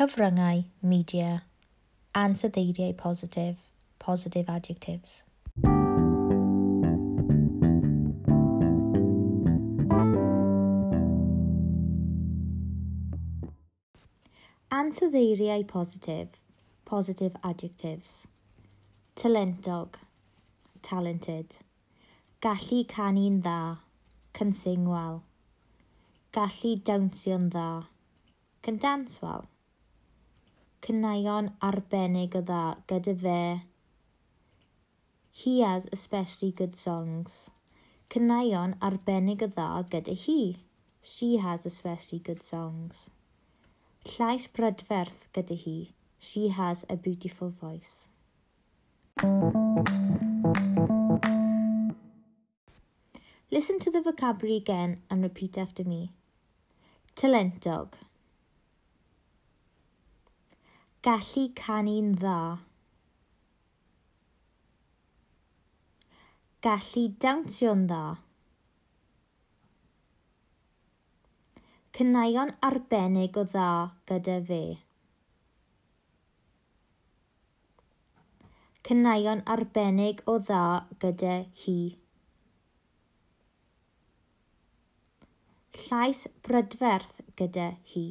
cyfryngau, media, ansoddeiriau positif, positive adjectives. Ansoddeiriau positif, positive adjectives. Talentog, talented. Gallu canu'n dda, cynsingwal. Gallu dawnsio'n dda, can dance well caneuon arbennig o dda gyda fe. He has especially good songs. Caneuon arbennig o dda gyda hi. She has especially good songs. Llais brydferth gyda hi. She has a beautiful voice. Listen to the vocabulary again and repeat after me. Talentog. Gallu canu'n dda. Gallu dawnsio'n dda. Cyneuon arbennig o dda gyda fe. Cyneuon arbennig o dda gyda hi. Llais brydferth gyda hi.